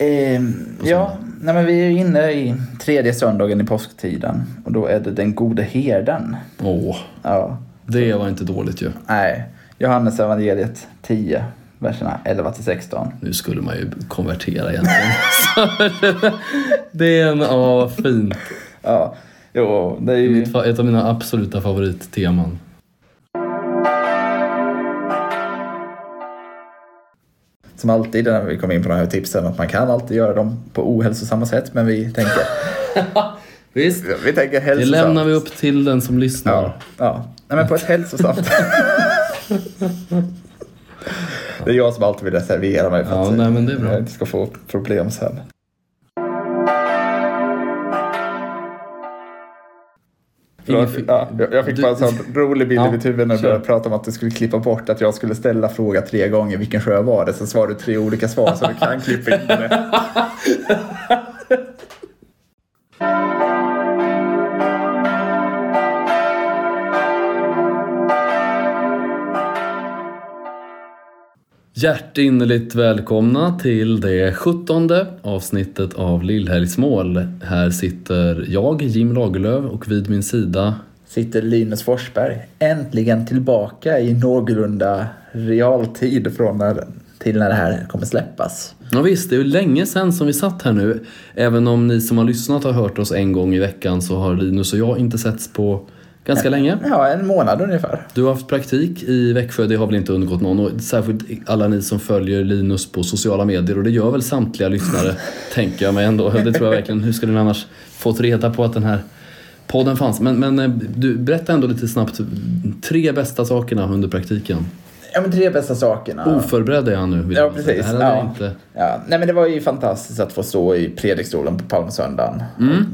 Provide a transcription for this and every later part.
Ehm, ja, nej men vi är inne i tredje söndagen i påsktiden och då är det den gode herden. Åh, Ja, det var inte dåligt ju. nej. Johannes evangeliet 10, verserna 11 till 16. Nu skulle man ju konvertera egentligen. det är en, ja vad fint. Ja, jo, det är ju... Ett av mina absoluta favoritteman. Som alltid när vi kommer in på de här tipsen att man kan alltid göra dem på ohälsosamma sätt men vi tänker, Visst. vi tänker Det hälsosamt. lämnar vi upp till den som lyssnar. Ja, ja. Nej, men på ett hälsosamt. det är jag som alltid vill reservera mig för Ja, att nej, men det är bra. jag inte ska få problem sen. Förlåt, ja, jag- fick bara en sån rolig bild Ja, i mitt huvud när du började prata om att du skulle klippa bort att jag skulle ställa fråga tre gånger vilken sjö var det. Sen svarade du tre olika svar så du kan klippa in det. Hjärtinnerligt välkomna till det sjuttonde avsnittet av Lillhelgsmål. Här sitter jag, Jim Lagerlöf, och vid min sida Sitter Linus Forsberg äntligen tillbaka i någorlunda realtid från när, till när det här kommer släppas. Ja visst, det är ju länge sedan som vi satt här nu. Även om ni som har lyssnat har hört oss en gång i veckan så har Linus och jag inte setts på ganska länge. Ja, en månad ungefär. Du har haft praktik i Växjö, det har väl inte undgått någon. Och särskilt alla ni som följer Linus på sociala medier och det gör väl samtliga lyssnare, tänker jag mig ändå. Det tror jag verkligen. Hur skulle ni annars fått reda på att den här podden fanns? Men, men eh, du, berätta ändå lite snabbt, tre bästa sakerna under praktiken. Ja, men tre bästa sakerna. Oförberedd är han nu. Ja, precis. Ja. inte... Ja, nej men det var ju fantastiskt att få stå i predikstolen på palmsöndagen. Mm.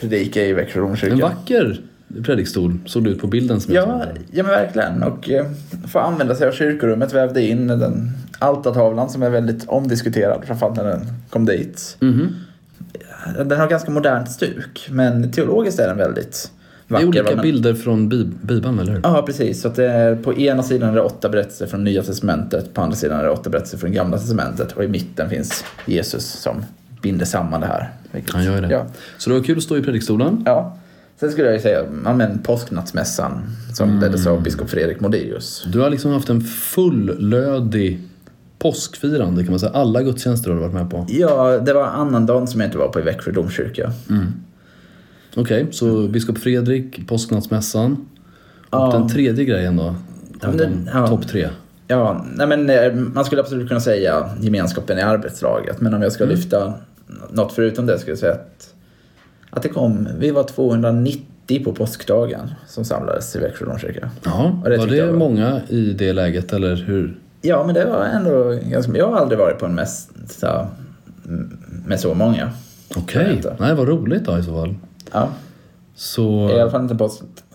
Predika i Växjö En domkyrka. vacker predikstol såg det ut på bilden som Ja, ja men verkligen. Och eh, få använda sig av kyrkorummet. Vävde in den altartavlan som är väldigt omdiskuterad. Framförallt när den kom dit. Mhm. Den har ganska modernt stuk. Men teologiskt är den väldigt Det är vacker. olika men- bilder från Bib- Bibeln, eller hur? Ja, precis. Så att det är, på ena sidan är det åtta berättelser från Nya Testamentet. På andra sidan är det åtta berättelser från Gamla Testamentet. Och i mitten finns Jesus som binder samman det här. Vilket- Han gör det. Ja. Så det var kul att stå i predikstolen. ja. Sen skulle jag ju säga ja, men påsknattsmässan som Mm. leddes av biskop Fredrik Modirius. Du har liksom haft en fullödig påskfirande kan man säga. Alla gudstjänster har du varit med på. Ja, det var annandagen som jag inte var på i Växjö domkyrka. Okej, så biskop Fredrik, påsknattsmässan. Och Ja. den tredje grejen då? Ja, men ja. Topp tre. Ja, nej men eh, man skulle absolut kunna säga gemenskapen i arbetslaget. Men om jag ska lyfta något förutom det skulle jag säga att, att det kom, vi var 290 på påskdagen som samlades i Växjö domkyrka. Ja, var det var- många i det läget eller hur? Ja, men det var ändå ganska, jag har aldrig varit på en mässa med så många. Okej, inte. nej vad roligt då i så fall. Ja, Så... i alla fall inte på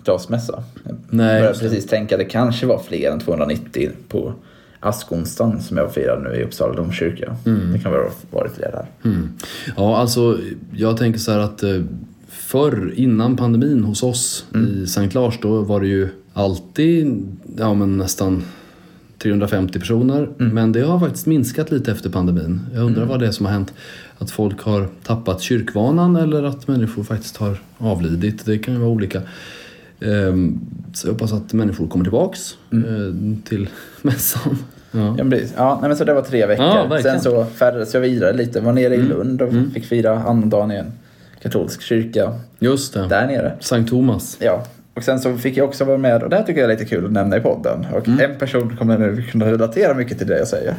påskmässa. Jag Nej, började precis tänka att det kanske var fler än 290 på askonsdagen som jag firade nu i Uppsala domkyrka. Det kan väl ha varit fler där. Mm. Ja, alltså jag tänker så här att eh, förr innan pandemin hos oss i Sankt Lars då var det ju alltid ja, men nästan 350 personer. Men det har faktiskt minskat lite efter pandemin. Jag undrar vad det är som har hänt. Att folk har tappat kyrkvanan eller att människor faktiskt har avlidit. Det kan ju vara olika. Ehm, Så jag hoppas att människor kommer tillbaks eh, till mässan. Ja. Ja, precis. ja, nej, men så det var tre veckor. Ja. Sen så färdades jag vidare lite. Var nere i Lund och fick fira annandagen i en katolsk kyrka Just det. där nere. Sankt Thomas. Ja, och sen så fick jag också vara med, och det här tycker jag är lite kul att nämna i podden. Och en person kommer nu kunna relatera mycket till det jag säger.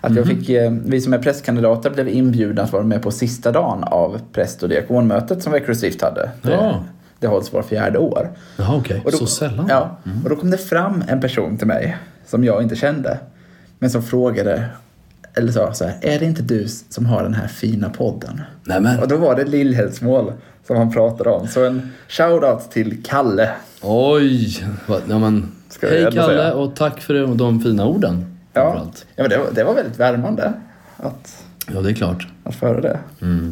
Att jag fick, eh, vi som är prästkandidater blev inbjudna att vara med på sista dagen av präst och diakonmötet som Växjö stift hade. Ja. Det hålls var fjärde år. Jaha, okej. Och då- Så sällan? Ja, och då kom det fram en person till mig som jag inte kände. Men som frågade, eller sa så här, är det inte du som har den här fina podden? Nej men. Och då var det Lillhällsmål som han pratade om. Så en shout-out till Kalle. Oj! Ja, men, hej Kalle säga. och tack för de, fina orden. Ja, ja men det, var, det var väldigt värmande att, ja, det är klart. att föra det. Mm.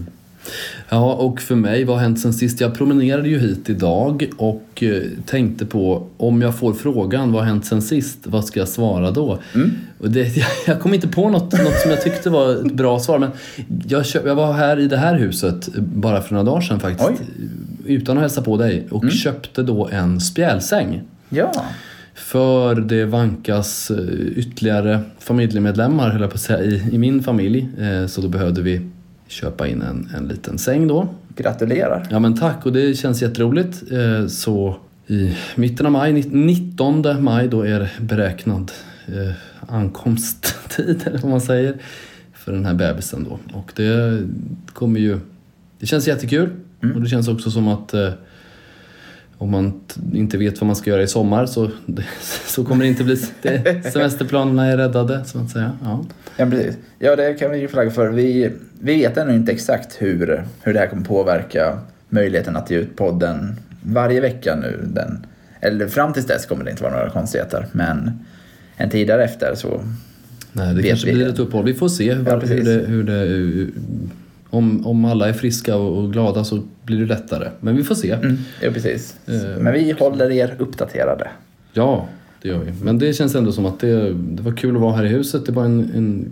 Ja, och för mig, vad har hänt sen sist? Jag promenerade ju hit idag och eh, tänkte på om jag får frågan vad har hänt sen sist, vad ska jag svara då? Och det, jag kom inte på något, något som jag tyckte var ett bra svar men jag, jag var här i det här huset bara för några dagar sedan faktiskt. Oj. Utan att hälsa på dig och köpte då en spjälsäng. Ja. För det vankas eh, ytterligare familjemedlemmar höll jag på att säga, i, i min familj. Eh, Så då behövde vi köpa in en, en liten säng då. Gratulerar. Ja men tack och det känns jätteroligt. Eh, Så i mitten av maj, 19 maj, då är beräknad eh, ankomsttid eller vad man säger för den här bebisen då. Och det kommer ju, det känns jättekul och det känns också som att eh, om man inte vet vad man ska göra i sommar så, så kommer det inte bli, det, semesterplanerna är räddade så att säga. Ja. Ja, precis. Ja, det kan vi ju flagga för. Vi, vi vet ännu inte exakt hur, hur det här kommer påverka möjligheten att ge ut podden varje vecka nu. Den, eller fram tills dess kommer det inte vara några konstigheter. Men en tid därefter så... Nej, det Vet kanske vi. blir ett uppehåll. Vi får se hur, Ja, hur det, hur det om, om alla är friska och, och glada så blir det lättare. Men vi får se. Mm, ja, precis. Eh, Men vi håller er uppdaterade. Ja, det gör vi. Men det känns ändå som att det, det var kul att vara här i huset. Det var en, en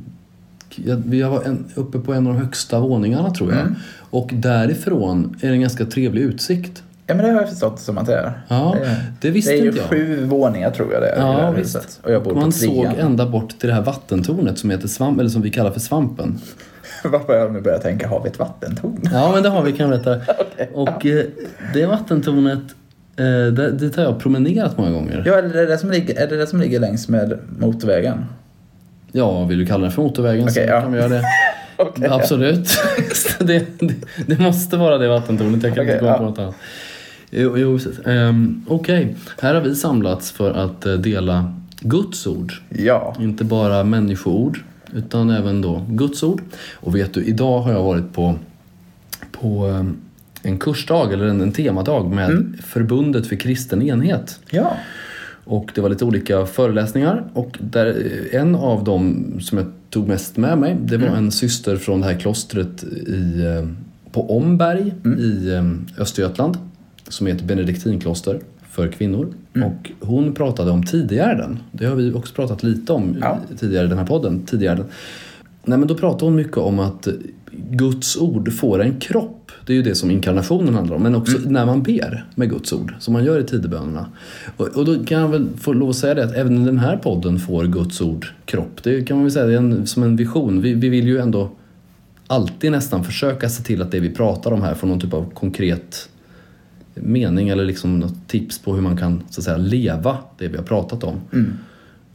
ja, vi var en, uppe på en av de högsta våningarna tror jag. Mm. Och därifrån är det en ganska trevlig utsikt. Ja, men det har jag förstått som att det är. Ja, det, det visste det är ju inte jag. sju våningar tror jag det är i det Ja, här visst. huset. Och jag bor på Man såg trean. ända bort till det här vattentornet som heter Svamp, eller som vi kallar för Svampen. Varför har jag nu börjat tänka, har vi ett vattentorn? Ja, men det har vi kan jag berätta. Och eh, det vattentornet, eh, det, dit har jag promenerat många gånger. Ja, eller är det det som ligger, är det det som ligger längs med motorvägen? Ja, vill du kalla det för motorvägen så Okej, ja. kan vi göra det. Okej. Absolut. det, det, det måste vara det vattentornet, jag kan Okej, inte komma ja. på något annat. Jo, jo. Ehm, Okej, här har vi samlats för att eh, dela Guds ord. Ja. Inte bara människoord, utan även då Guds ord. Och vet du, idag har jag varit på, på ehm, en kursdag, eller en, en temadag med Mm. Förbundet för kristen enhet. Ja. Och det var lite olika föreläsningar och där, en av dem som jag tog mest med mig det var en syster från det här klostret i, eh, på Omberg i eh, Östergötland som ett benediktinkloster för kvinnor. Och hon pratade om tidigärden. Det har vi också pratat lite om Ja. tidigare i den här podden. Tidigärden. Nej, men då pratade hon mycket om att Guds ord får en kropp. Det är ju det som inkarnationen handlar om. Men också när man ber med Guds ord, som man gör i tidebönerna. Och, och då kan jag väl få lov att säga det att även i den här podden får Guds ord kropp. Det kan man väl säga det är en, som en vision. Vi, vi vill ju ändå alltid nästan försöka se till att det vi pratar om här får någon typ av konkret mening eller liksom något tips på hur man kan så att säga leva det vi har pratat om.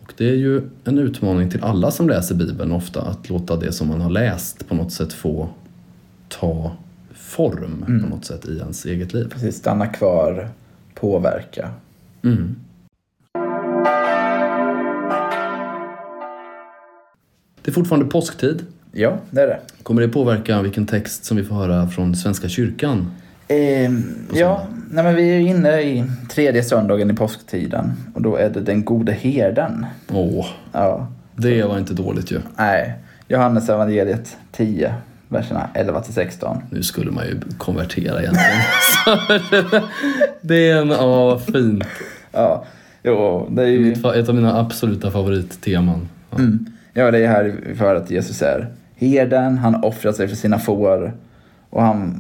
Och det är ju en utmaning till alla som läser Bibeln ofta att låta det som man har läst på något sätt få ta form på något sätt i ens eget liv. Precis, stanna kvar, påverka. Mm. Det är fortfarande påsktid. Ja, det är det. Kommer det påverka vilken text som vi får höra från Svenska kyrkan? Ehm, ja, nej men vi är inne i tredje söndagen i påsktiden och då är det den gode herden. Åh, Ja, det var inte dåligt ju. nej. Johannes evangeliet 10, verserna 11 till 16. Nu skulle man ju konvertera egentligen. Det är en, ja vad fint. Ja, jo, det är ju... Ett av mina absoluta favoritteman. Ja. Mm. Ja, det är här höra att Jesus är herden, han offrar sig för sina får och han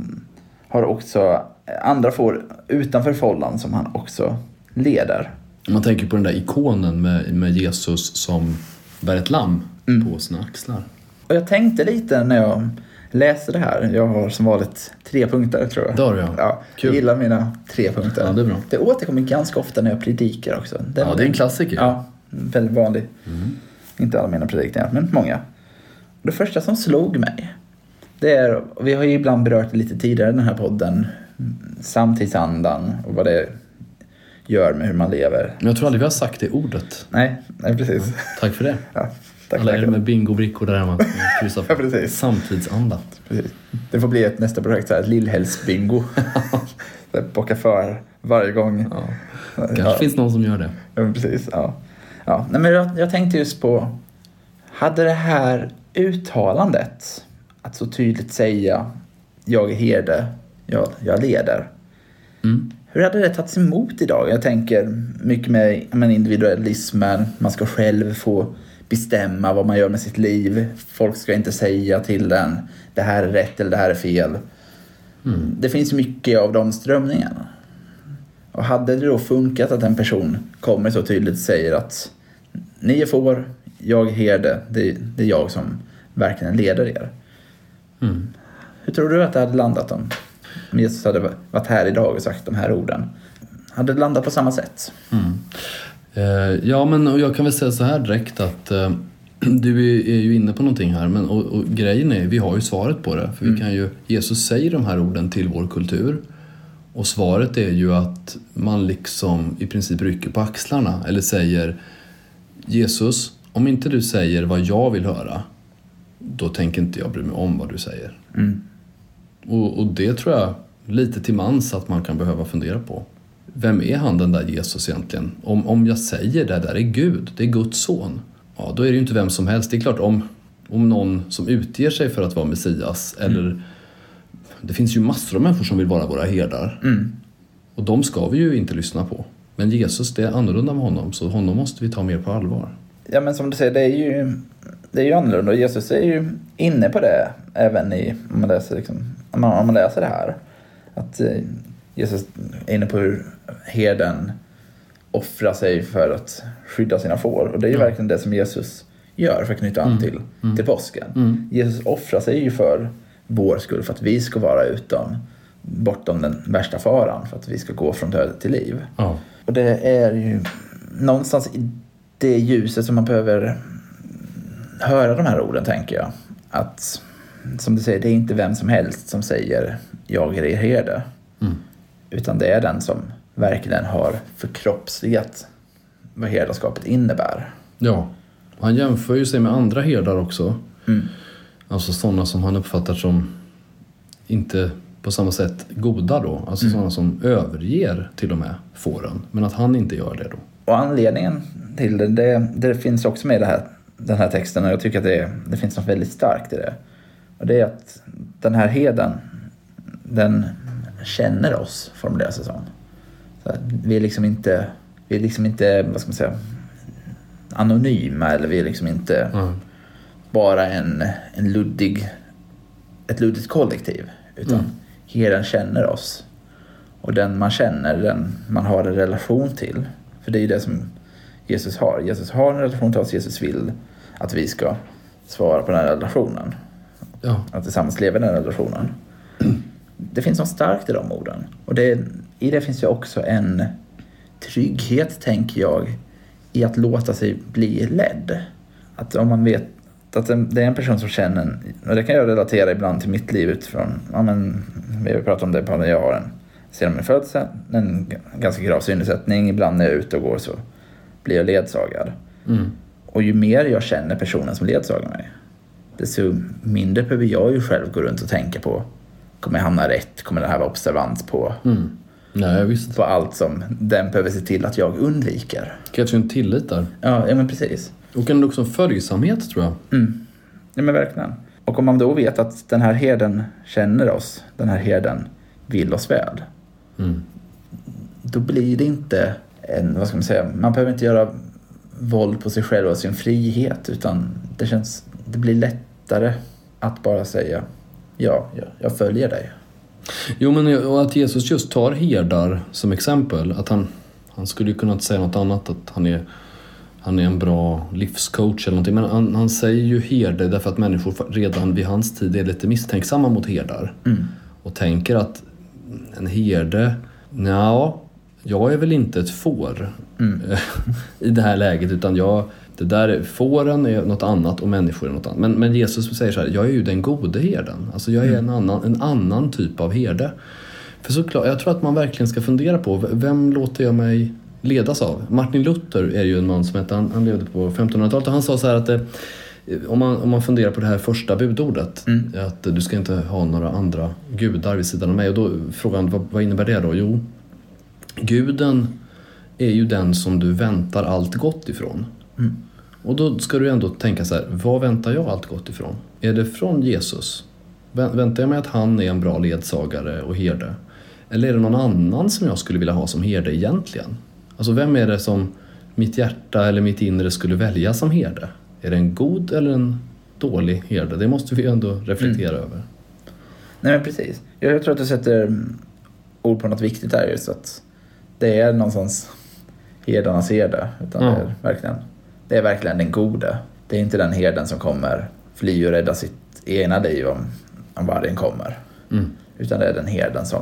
har också andra får utanför follan som han också leder. Man tänker på den där ikonen med, med Jesus som bär ett lamm på sina axlar. Och jag tänkte lite när jag läste det här, jag har som vanligt tre punkter tror jag. Det du, ja. ja Kul. Jag gillar mina tre punkter. Ja, det är bra. Det återkommer ganska ofta när jag predikar också. Den- Ja, det är en klassiker. Ja, väldigt vanlig. Mm. Inte alla mina predikningar, men många. Det första som slog mig, det är, vi har ju ibland berört det lite tidigare i den här podden, samtidsandan och vad det gör med hur man lever. Men jag tror aldrig vi har sagt det ordet. Nej, nej precis. Tack för det. Ja, tack, Alla tack. er med bingobrickor där hemma. Ja, precis. Samtidsanda. precis. Det får bli ett nästa projekt, så här, här, Bocka för varje gång. Ja. Kanske Ja. finns någon som gör det. Ja, precis. Ja. Ja, nej, men jag, jag tänkte just på, hade det här uttalandet, att så tydligt säga jag är herde, jag, jag leder. Mm. Hur hade det tagits emot idag? Jag tänker mycket med men, individualismen, man ska själv få bestämma vad man gör med sitt liv. Folk ska inte säga till en det här är rätt eller det här är fel. Mm. Det finns mycket av de strömningarna. Och hade det då funkat att en person kommer så tydligt och säger att ni är får, jag är herde, det, det är jag som verkligen leder er. Mm. Hur tror du att det hade landat om Jesus hade varit här idag och sagt de här orden? Hade det landat på samma sätt? Mm. Eh, ja, men och jag kan väl säga så här direkt att eh, du är, är ju inne på någonting här. Men, och, och grejen är, vi har ju svaret på det. För vi kan ju, Jesus säger de här orden till vår kultur. Och svaret är ju att man liksom i princip rycker på axlarna eller säger Jesus, om inte du säger vad jag vill höra, då tänker inte jag bry mig om vad du säger. Mm. Och, och det tror jag lite till mans att man kan behöva fundera på. Vem är han den där Jesus egentligen? Om, om jag säger det där är Gud, det är Guds son. Ja, då är det ju inte vem som helst. Det är klart om, om någon som utger sig för att vara Messias eller det finns ju massor av människor som vill vara våra herdar. Mm. Och de ska vi ju inte lyssna på. Men Jesus, det är annorlunda med honom, så honom måste vi ta mer på allvar. Ja men som du säger, det är ju, det är ju annorlunda och Jesus är ju inne på det även i, om man läser, liksom, om man, om man läser det här. Att eh, Jesus är inne på hur herden offrar sig för att skydda sina får. Och det är ju Ja. verkligen det som Jesus gör för att knyta an Mm. till, Mm. till påsken. Mm. Jesus offrar sig ju för vår skull, för att vi ska vara utom, bortom den värsta faran, för att vi ska gå från död till liv. Ja. Och det är ju någonstans i det ljuset som man behöver höra de här orden, tänker jag. Att, som du säger, det är inte vem som helst som säger jag är er herde. Mm. Utan det är den som verkligen har förkroppsligat vad herdarskapet innebär. ja. Han jämför ju sig med andra herdar också. Mm. Alltså sådana som han uppfattar som inte på samma sätt goda då. Alltså Mm. sådana som överger till och med fåren. Men att han inte gör det då. Och anledningen till det, det, det finns också med i det här, den här texten och jag tycker att det, det finns något väldigt starkt i det. Och det är att den här heden, den känner oss, formuleras det som. Så vi är liksom inte, vi är liksom inte, vad ska man säga, anonyma eller vi är liksom inte Ja. bara en, en luddig, ett luddigt kollektiv. Utan Mm. herden känner oss. Och den man känner, den man har en relation till. För det är ju det som Jesus har. Jesus har en relation till oss, Jesus vill att vi ska svara på den här relationen. Ja. Att tillsammans leva i den här relationen. Det finns något starkt i de orden. Och det, i det finns ju också en trygghet, tänker jag, i att låta sig bli ledd. Att om man vet att det är en person som känner, en- och det kan jag relatera ibland till mitt liv utifrån, ja men, vi har pratat om det på när jag har en, sedan min födelse, en ganska grav synnedsättning, ibland när jag är ute och går så blir jag ledsagad. Mm. Och ju mer jag känner personen som ledsagar mig, desto mindre behöver jag ju själv gå runt och tänka på, kommer jag hamna rätt? Kommer det här vara observant på? Mm. Nej, visst. På allt som den behöver se till att jag undviker. Kanske en tillit där. Ja, ja men precis. Och en också en följsamhet tror jag. Mm. Ja men verkligen. Och om man då vet att den här herden känner oss, den här herden vill oss väl, Mm. då blir det inte en, vad ska man säga, man behöver inte göra våld på sig själv och sin frihet utan det känns, det blir lättare att bara säga ja, jag, jag följer dig. Jo, men och att Jesus just tar herdar som exempel. Att han, han skulle ju kunna säga något annat, att han är, han är en bra livscoach eller någonting. Men han, han säger ju herde därför att människor redan vid hans tid är lite misstänksamma mot herdar. Mm. Och tänker att en herde, ja, jag är väl inte ett får Mm. i det här läget utan jag, det där, fåren är något annat och människor är något annat. Men, men Jesus säger så här, jag är ju den gode herden. Alltså jag är en, annan, en annan typ av herde. För såklart, jag tror att man verkligen ska fundera på, vem låter jag mig ledas av? Martin Luther är ju en man som hette, han, han levde på 1500-talet och han sa så här att eh, om man, om man funderar på det här första budordet, Mm. att du ska inte ha några andra gudar vid sidan av mig. Och då frågar han, vad, vad innebär det då? Jo, guden är ju den som du väntar allt gott ifrån. Mm. Och då ska du ändå tänka så här, vad väntar jag allt gott ifrån? Är det från Jesus? Vä- Väntar jag mig att han är en bra ledsagare och herde? Eller är det någon annan som jag skulle vilja ha som herde egentligen? Alltså vem är det som mitt hjärta eller mitt inre skulle välja som herde? Är det en god eller en dålig herde? Det måste vi ändå reflektera över. Nej men precis. Jag, tror att du sätter mm, ord på något viktigt där just att det är någonstans herdarnas herde. Utan Ja. det, är verkligen, det är verkligen den gode. Det är inte den herden som kommer fly och rädda sitt egna liv om, om vargen kommer. Mm. Utan det är den herden som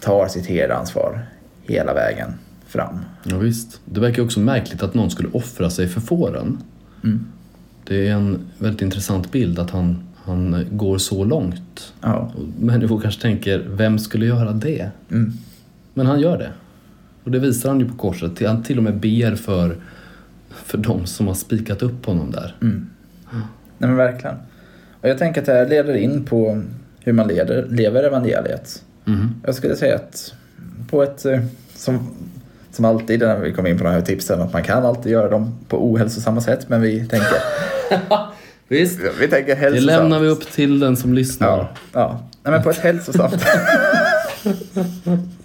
tar sitt herdeansvar hela vägen fram. Ja, visst. Det verkar också märkligt att någon skulle offra sig för fåren. Mm. Det är en väldigt intressant bild att han, han går så långt. Ja. Människor kanske tänker, vem skulle göra det? Mm. Men han gör det. Och det visar han ju på korset. Han till och med ber för, för de som har spikat upp honom där. Mm. Nej men verkligen. Och jag tänker att det här leder in på hur man leder, lever evangeliet. Mhm. Jag skulle säga att på ett, eh, som, som alltid när vi kommer in på de här tipsen, att man kan alltid göra dem på ohälsosamma sätt, men vi tänker, Visst. vi tänker Det hälsosamt. lämnar vi upp till den som lyssnar. Ja, ja. Nej, men på ett hälsosamt.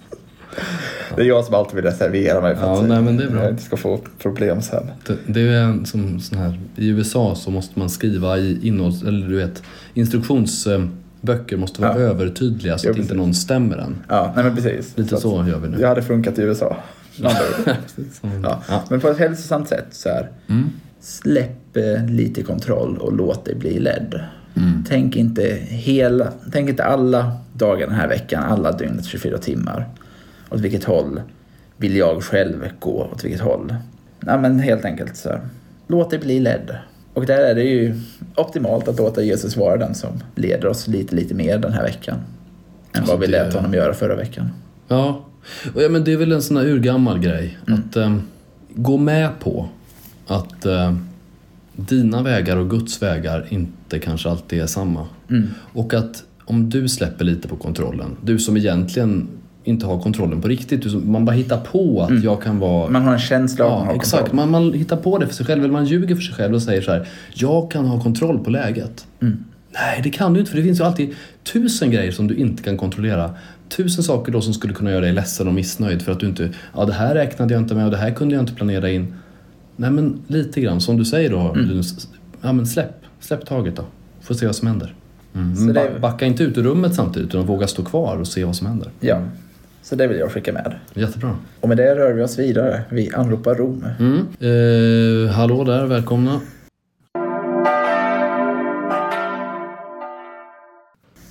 det är jag som alltid vill reservera mig för Ja, att nej, men det är bra. jag inte ska få problem sen. Det, det är en som sån här, I USA så måste man skriva i innehålls, eller du vet, instruktionsböcker måste vara Ja. övertydliga så Ja, att inte precis. någon stämmer den. Ja, nej men precis. Lite att så gör vi nu. Det hade funkat i USA. Så-. Ja. Men på ett hälsosamt sätt så här. Mm. Släpp eh, lite kontroll och låt dig bli ledd. Mm. Tänk inte hela, tänk inte alla dagar den här veckan, alla dygnets 24 timmar. Åt vilket håll vill jag själv gå? Åt vilket håll? Nej men helt enkelt så här. Låt dig bli ledd. Och där är det ju optimalt att låta Jesus vara den som leder oss lite, lite mer den här veckan. Än Alltså, vad vi det- lät honom göra förra veckan. Ja. Och ja, men det är väl en sån här urgammal grej. Att eh, gå med på att eh, dina vägar och Guds vägar inte kanske alltid är samma. Mm. Och att om du släpper lite på kontrollen, du som egentligen inte har kontrollen på riktigt, man bara hittar på att jag kan vara Man har en känsla av att man Ja, har exakt. kontroll. Man, man hittar på det för sig själv, eller man ljuger för sig själv och säger så här, jag kan ha kontroll på läget. Mm. Nej, det kan du inte, för det finns ju alltid tusen grejer som du inte kan kontrollera. Tusen saker då som skulle kunna göra dig ledsen och missnöjd för att du inte, ja det här räknade jag inte med och det här kunde jag inte planera in. Nej men lite grann, som du säger då Mm. Linus, ja men släpp, släpp taget då. Får se vad som händer. Mm. Så Men det- ba- Backa inte ut ur rummet samtidigt utan våga stå kvar och se vad som händer. Ja, så det vill jag skicka med. Jättebra. Och med det rör vi oss vidare. Vi anropar Rom. Mm. Eh, hallå där, välkomna.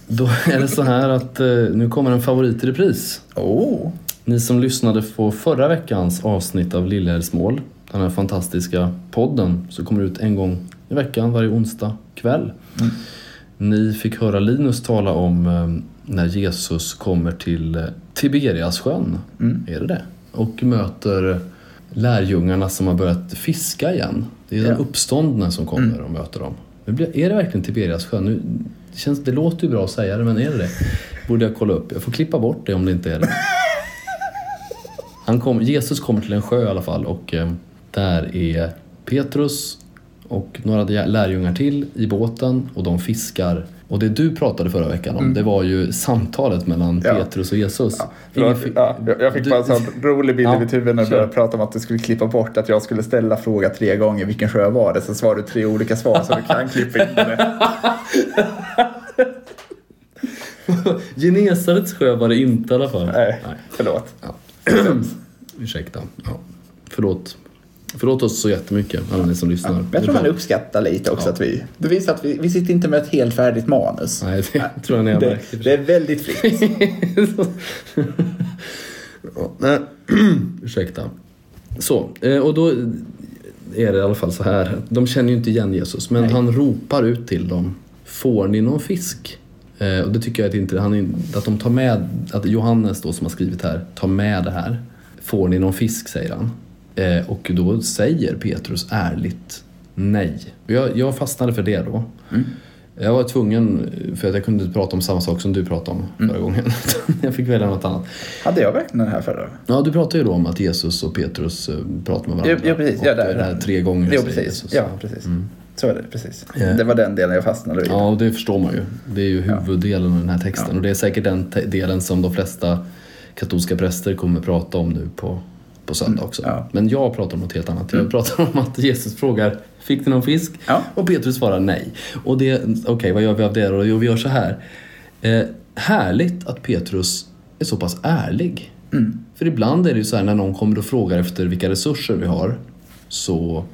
Då är det så här att eh, nu kommer en favorit i repris. Oh, Ni som lyssnade på förra veckans avsnitt av Lillhällsmål, den här fantastiska podden som kommer ut en gång i veckan varje onsdag kväll. Mm. Ni fick höra Linus tala om eh, när Jesus kommer till eh, Tiberiassjön, Mm. är det det? Och möter lärjungarna som har börjat fiska igen. Det är den Ja. Mm. uppståndne som kommer och möter dem. Är det verkligen Tiberiassjön? Nu, det, känns, det låter ju bra att säga det, men är det det? Borde jag kolla upp. Jag får klippa bort det om det inte är det. Han kom, Jesus kommer till en sjö i alla fall och eh, där är Petrus och några lärjungar till i båten och de fiskar. Och det du pratade förra veckan om, det var ju samtalet mellan Mm. Ja. Petrus och Jesus. Förlåt, Ingen fi- ja, jag- fick Du- bara en sån rolig bild Ja, i mitt huvud när du började prata om att du skulle klippa bort att jag skulle ställa fråga tre gånger vilken sjö var det. Så svarade du tre olika svar så du kan klippa in det. Genesarets sjö var det inte i alla fall. Nej, förlåt. Ja. Ursäkta. Ja. Förlåt. Förlåt oss så jättemycket, alla ni som lyssnar. Jag tror man uppskattar lite också Ja. att vi... Det visar att vi, vi sitter inte med ett helt färdigt manus. Nej, det tror jag ni har Det, det är väldigt fritt. Ja, nej. Ursäkta. Så, eh, och då är det i alla fall så här. De känner ju inte igen Jesus, men Nej. han ropar ut till dem. Får ni någon fisk? Eh, och det tycker jag att, inte, han, att de tar med, att Johannes då som har skrivit här, tar med det här. Får ni någon fisk, säger han. Eh, och då säger Petrus ärligt nej. Jag, jag fastnade för det då. Mm. Jag var tvungen, för att jag kunde inte prata om samma sak som du pratade om Mm. förra gången. jag fick välja något annat. Hade jag verkligen den här förra? Ja, du pratade ju då om att Jesus och Petrus eh, pratar med varandra. Jo, precis. Och Ja, där. det här tre gånger Jo, precis. Jesus. Ja, precis. Mm. Så är det, precis. Ja. Det var den delen jag fastnade vid. Ja, och det förstår man ju. Det är ju huvuddelen av den här texten. Ja. Och det är säkert den delen som de flesta katolska präster kommer prata om nu på, på söndag också. ja. Men jag pratar om något helt annat. Jag pratar om att Jesus frågar Fick ni någon fisk? Ja. Och Petrus svarar nej. Och det, okej, vad gör vi av det då? Jo, vi gör så här. Eh, härligt att Petrus är så pass ärlig. Mm. För ibland är det ju så här när någon kommer och frågar efter vilka resurser vi har så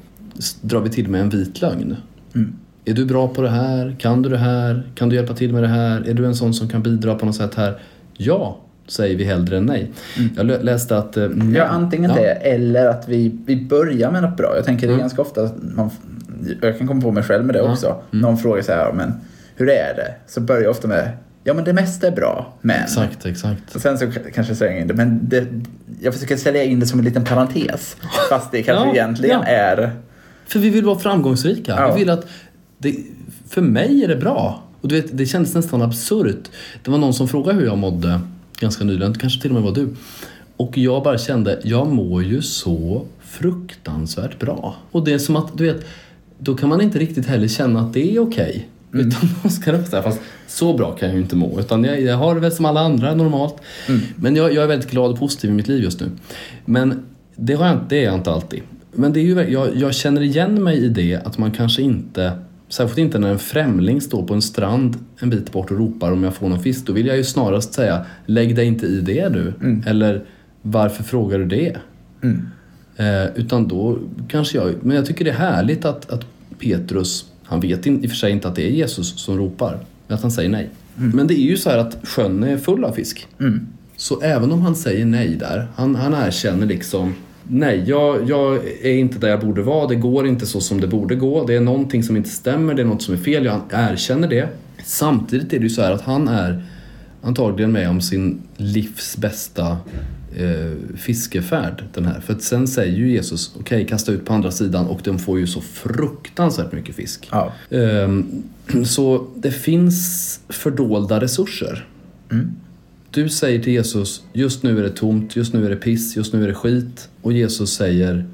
drar vi till med en vit lögn. Mm. Är du bra på det här? Kan du det här? Kan du hjälpa till med det här? Är du en sån som kan bidra på något sätt här? Ja, säger vi hellre än nej. Jag lä- läste att... eh, Ja, antingen ja. det eller att vi, vi börjar med något bra. Jag tänker det är Mm. ganska ofta, man, jag kan komma på mig själv med det Ja. också. Mm. Någon frågar så här, men hur är det? Så börjar jag ofta med, ja men det mesta är bra, men. Exakt, exakt. Och sen så kanske jag slänger in det, men det, jag försöker sälja in det som en liten parentes. Fast det kanske Ja, egentligen ja. är, För vi vill vara framgångsrika. Ja. Vi vill att... Det, för mig är det bra. Och du vet, det kändes nästan absurt. Det var någon som frågade hur jag mådde ganska nyligen. kanske till och med var du. Och jag bara kände, jag mår ju så fruktansvärt bra. Och det är som att, du vet, då kan man inte riktigt heller känna att det är okej. Utan då ska det här, fast så bra kan jag ju inte må. Utan jag, jag har det väl som alla andra normalt. Men jag, jag är väldigt glad och positiv i mitt liv just nu. Men det, har jag, inte- det är jag inte alltid. Men det är ju, jag, jag känner igen mig i det att man kanske inte, särskilt inte när en främling står på en strand en bit bort och ropar om jag får någon fisk. Då vill jag ju snarast säga, lägg dig inte i det du. Eller, varför frågar du det? mm, Eh, utan då kanske jag, men jag tycker det är härligt att, att Petrus, han vet in, i och för sig inte att det är Jesus som ropar, men att han säger nej. Men det är ju så här att sjön är full av fisk. mm, Så även om han säger nej där, han, han erkänner liksom Nej, jag, jag är inte där jag borde vara. Det går inte så som det borde gå. Det är någonting som inte stämmer. Det är något som är fel. Jag erkänner det. Samtidigt är det ju så här att han är antagligen med om sin livs bästa eh, fiskefärd. Den här. För att sen säger ju Jesus, okej kasta ut på andra sidan och de får ju så fruktansvärt mycket fisk. ja. Ehm, Så det finns fördolda resurser. Mm. Du säger till Jesus, just nu är det tomt, just nu är det piss, just nu är det skit. Och Jesus säger,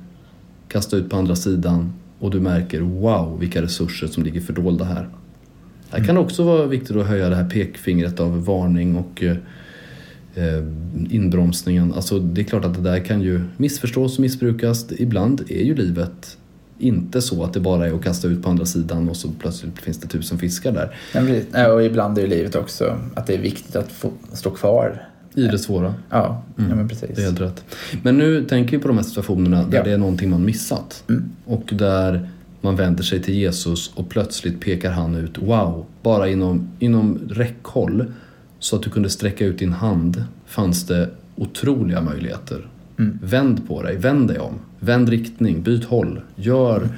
kasta ut på andra sidan. Och du märker, wow, vilka resurser som ligger fördolda här. Här kan det också vara viktigt att höja det här pekfingret av varning och eh, eh, inbromsningen. Alltså det är klart att det där kan ju missförstås och missbrukas. Ibland är ju livet inte så att det bara är att kasta ut på andra sidan och så plötsligt finns det tusen fiskar där. Ja, Och ibland är livet också att det är viktigt att få stå kvar. I det svåra. Ja, Mm. ja men precis. Det är helt rätt. Men nu tänker vi på de här situationerna där Ja. det är någonting man missat. Mm. Och där man vänder sig till Jesus och plötsligt pekar han ut, wow, bara inom, inom räckhåll så att du kunde sträcka ut din hand fanns det otroliga möjligheter. Mm. Vänd på dig, vänd dig om, vänd riktning, byt håll, gör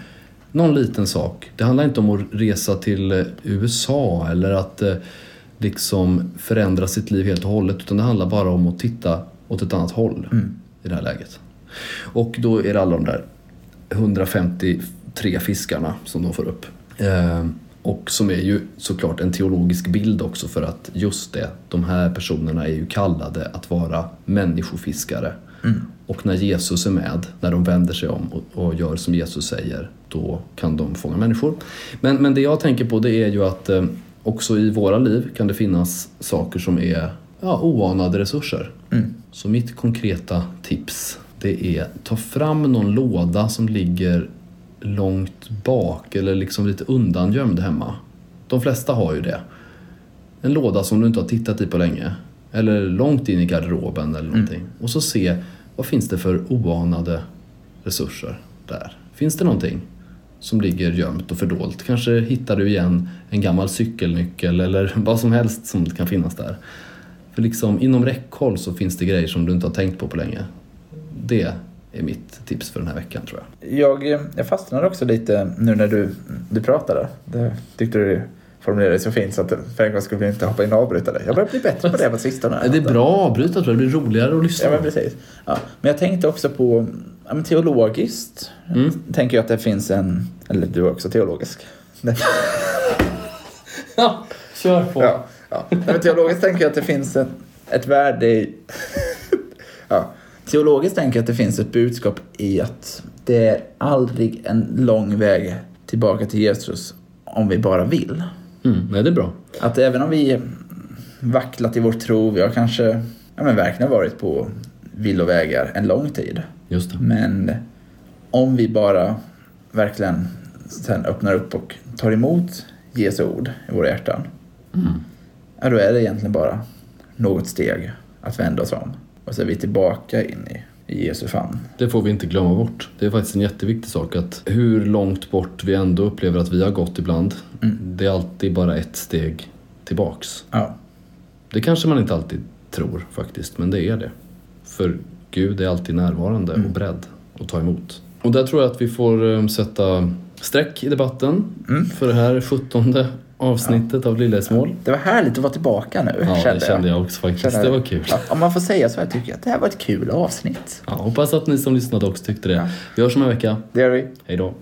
någon liten sak. Det handlar inte om att resa till eh, USA eller att eh, liksom förändra sitt liv helt och hållet utan det handlar bara om att titta åt ett annat håll Mm. i det här läget. Och då är det alla de där 153 fiskarna som de får upp. Eh, och som är ju såklart en teologisk bild också för att just det, de här personerna är ju kallade att vara människofiskare. Mm. Och när Jesus är med, när de vänder sig om och, och gör som Jesus säger, då kan de fånga människor. Men, men det jag tänker på det är ju att eh, också i våra liv kan det finnas saker som är ja, oanade resurser. Mm. Så mitt konkreta tips det är ta fram någon låda som ligger långt bak eller liksom lite undangömd hemma. De flesta har ju det. En låda som du inte har tittat i på länge. Eller långt in i garderoben eller någonting. Och så se vad finns det för oanade resurser där. Finns det någonting som ligger gömt och fördolt? Kanske hittar du igen en gammal cykelnyckel eller vad som helst som kan finnas där. För liksom inom räckhåll så finns det grejer som du inte har tänkt på på länge. Det är mitt tips för den här veckan tror jag. Jag, eh, jag fastnade också lite nu när du, du pratade. Det tyckte du formulerade så fint så att för en gång skulle vi inte hoppa in och avbryta det. Jag börjar bli bättre på det på sistone. Det är bra att avbryta tror jag, det blir roligare att lyssna. Ja, men precis. Ja. Men jag tänkte också på ja, men teologiskt. Mm. Tänker jag att det finns en, eller du är också teologisk. Ja, kör på. Ja, ja. Men teologiskt tänker jag att det finns ett, ett värde i... ja. Teologiskt tänker jag att det finns ett budskap i att det är aldrig en lång väg till tillbaka till Jesus om vi bara vill. Mm, nej, det är bra. Att även om vi vacklat i vår tro, vi har kanske ja, men verkligen varit på villovägar en lång tid. Just det. Men om vi bara verkligen sen öppnar upp och tar emot Jesu ord i våra hjärtan. Ja, då är det egentligen bara något steg att vända oss om. Och så är vi tillbaka in i, i Jesu famn. Det får vi inte glömma bort. Det är faktiskt en jätteviktig sak att hur långt bort vi ändå upplever att vi har gått ibland, det är alltid bara ett steg tillbaks. Ja, Det kanske man inte alltid tror faktiskt, men det är det. För Gud är alltid närvarande och beredd att ta emot. Och där tror jag att vi får eh, sätta streck i debatten för det här 17 avsnittet av Lillhäsmål. det var härligt att vara tillbaka nu, Ja, kände det kände jag också faktiskt. Kände Det var kul. Ja, om man får säga så, jag tycker jag att det här var ett kul avsnitt. Ja, hoppas att ni som lyssnade också tyckte det. Ja. Vi hörs om en vecka. Det gör vi. Hej då.